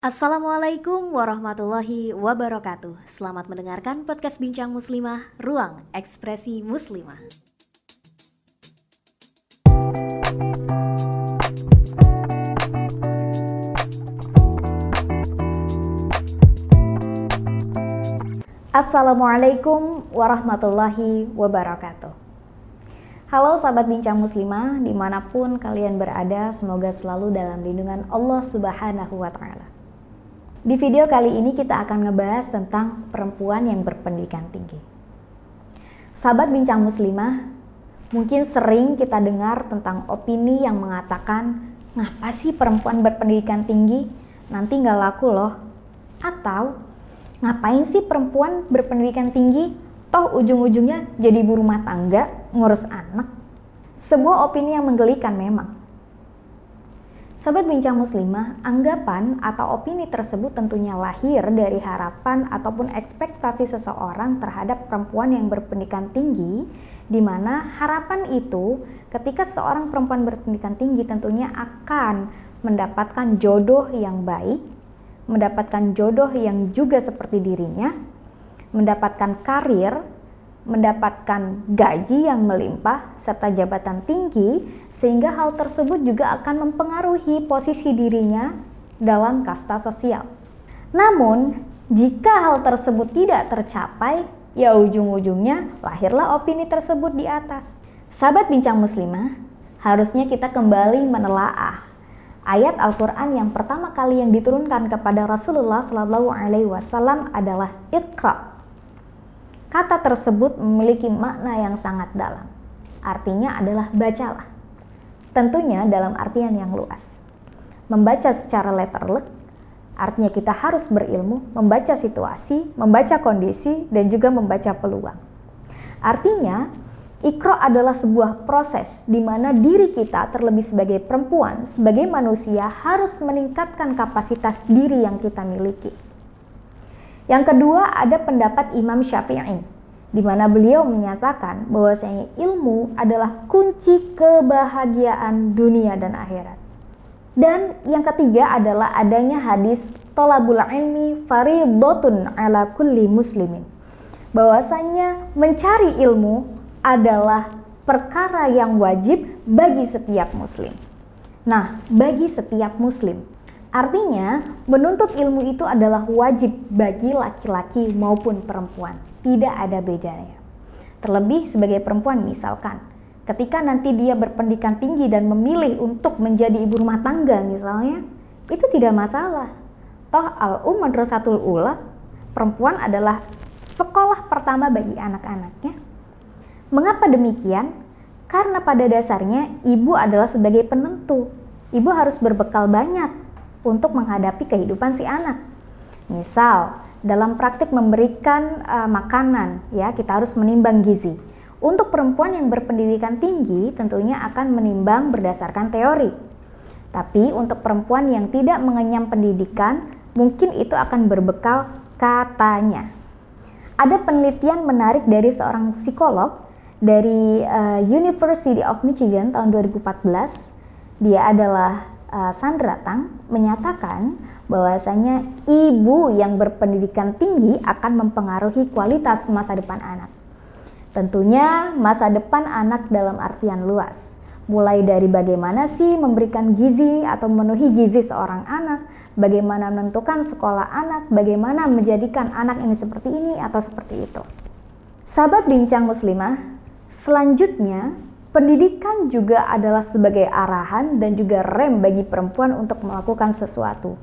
Assalamualaikum warahmatullahi wabarakatuh. Selamat mendengarkan podcast Bincang Muslimah, Ruang Ekspresi Muslimah. Assalamualaikum warahmatullahi wabarakatuh. Halo sahabat bincang muslimah, di mana pun kalian berada, semoga selalu dalam lindungan Allah Subhanahu wa Ta'ala. Di video kali ini kita akan ngebahas tentang perempuan yang berpendidikan tinggi. Sahabat bincang muslimah, mungkin sering kita dengar tentang opini yang mengatakan, ngapa sih perempuan berpendidikan tinggi? Nanti nggak laku loh. Atau, ngapain sih perempuan berpendidikan tinggi? Toh ujung-ujungnya jadi ibu rumah tangga, ngurus anak. Sebuah opini yang menggelikan memang. Sobat Bincang Muslimah, anggapan atau opini tersebut tentunya lahir dari harapan ataupun ekspektasi seseorang terhadap perempuan yang berpendidikan tinggi, di mana harapan itu ketika seorang perempuan berpendidikan tinggi tentunya akan mendapatkan jodoh yang baik, mendapatkan jodoh yang juga seperti dirinya, mendapatkan karir, mendapatkan gaji yang melimpah serta jabatan tinggi sehingga hal tersebut juga akan mempengaruhi posisi dirinya dalam kasta sosial. Namun, jika hal tersebut tidak tercapai, ya ujung-ujungnya lahirlah opini tersebut di atas. Sahabat bincang muslimah, harusnya kita kembali menelaah ayat Al-Quran yang pertama kali yang diturunkan kepada Rasulullah Shallallahu Alaihi Wasallam adalah Iqra Kata tersebut memiliki makna yang sangat dalam. Artinya adalah bacalah. Tentunya dalam artian yang luas. Membaca secara letterlek artinya kita harus berilmu, membaca situasi, membaca kondisi, dan juga membaca peluang. Artinya, ikro adalah sebuah proses di mana diri kita terlebih sebagai perempuan, sebagai manusia harus meningkatkan kapasitas diri yang kita miliki yang kedua ada pendapat Imam Syafi'i di mana beliau menyatakan bahwasanya ilmu adalah kunci kebahagiaan dunia dan akhirat. Dan yang ketiga adalah adanya hadis tolabul ilmi faridotun ala kulli muslimin. Bahwasanya mencari ilmu adalah perkara yang wajib bagi setiap muslim. Nah, bagi setiap muslim. Artinya, menuntut ilmu itu adalah wajib bagi laki-laki maupun perempuan. Tidak ada bedanya. Terlebih sebagai perempuan misalkan, ketika nanti dia berpendidikan tinggi dan memilih untuk menjadi ibu rumah tangga misalnya, itu tidak masalah. Toh al-um madrasatul ula, perempuan adalah sekolah pertama bagi anak-anaknya. Mengapa demikian? Karena pada dasarnya ibu adalah sebagai penentu. Ibu harus berbekal banyak untuk menghadapi kehidupan si anak. Misal, dalam praktik memberikan uh, makanan, ya kita harus menimbang gizi. Untuk perempuan yang berpendidikan tinggi, tentunya akan menimbang berdasarkan teori. Tapi untuk perempuan yang tidak mengenyam pendidikan, mungkin itu akan berbekal katanya. Ada penelitian menarik dari seorang psikolog dari uh, University of Michigan tahun 2014. Dia adalah uh, Sandra Tang menyatakan bahwasanya ibu yang berpendidikan tinggi akan mempengaruhi kualitas masa depan anak. Tentunya masa depan anak dalam artian luas. Mulai dari bagaimana sih memberikan gizi atau memenuhi gizi seorang anak, bagaimana menentukan sekolah anak, bagaimana menjadikan anak ini seperti ini atau seperti itu. Sahabat bincang muslimah, selanjutnya Pendidikan juga adalah sebagai arahan dan juga rem bagi perempuan untuk melakukan sesuatu.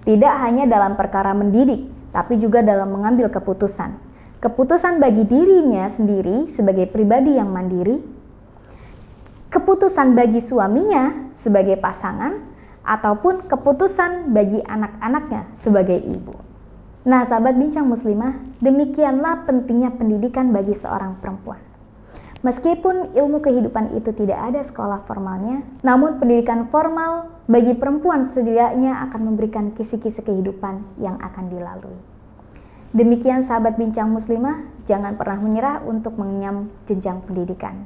Tidak hanya dalam perkara mendidik, tapi juga dalam mengambil keputusan. Keputusan bagi dirinya sendiri sebagai pribadi yang mandiri, keputusan bagi suaminya sebagai pasangan, ataupun keputusan bagi anak-anaknya sebagai ibu. Nah, sahabat bincang muslimah, demikianlah pentingnya pendidikan bagi seorang perempuan. Meskipun ilmu kehidupan itu tidak ada sekolah formalnya, namun pendidikan formal bagi perempuan setidaknya akan memberikan kisi-kisi kehidupan yang akan dilalui. Demikian sahabat bincang muslimah, jangan pernah menyerah untuk mengenyam jenjang pendidikan.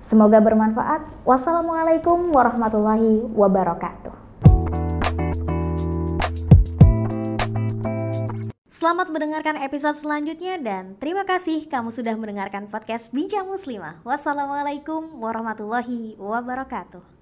Semoga bermanfaat. Wassalamualaikum warahmatullahi wabarakatuh. Selamat mendengarkan episode selanjutnya dan terima kasih kamu sudah mendengarkan podcast Bincang Muslimah. Wassalamualaikum warahmatullahi wabarakatuh.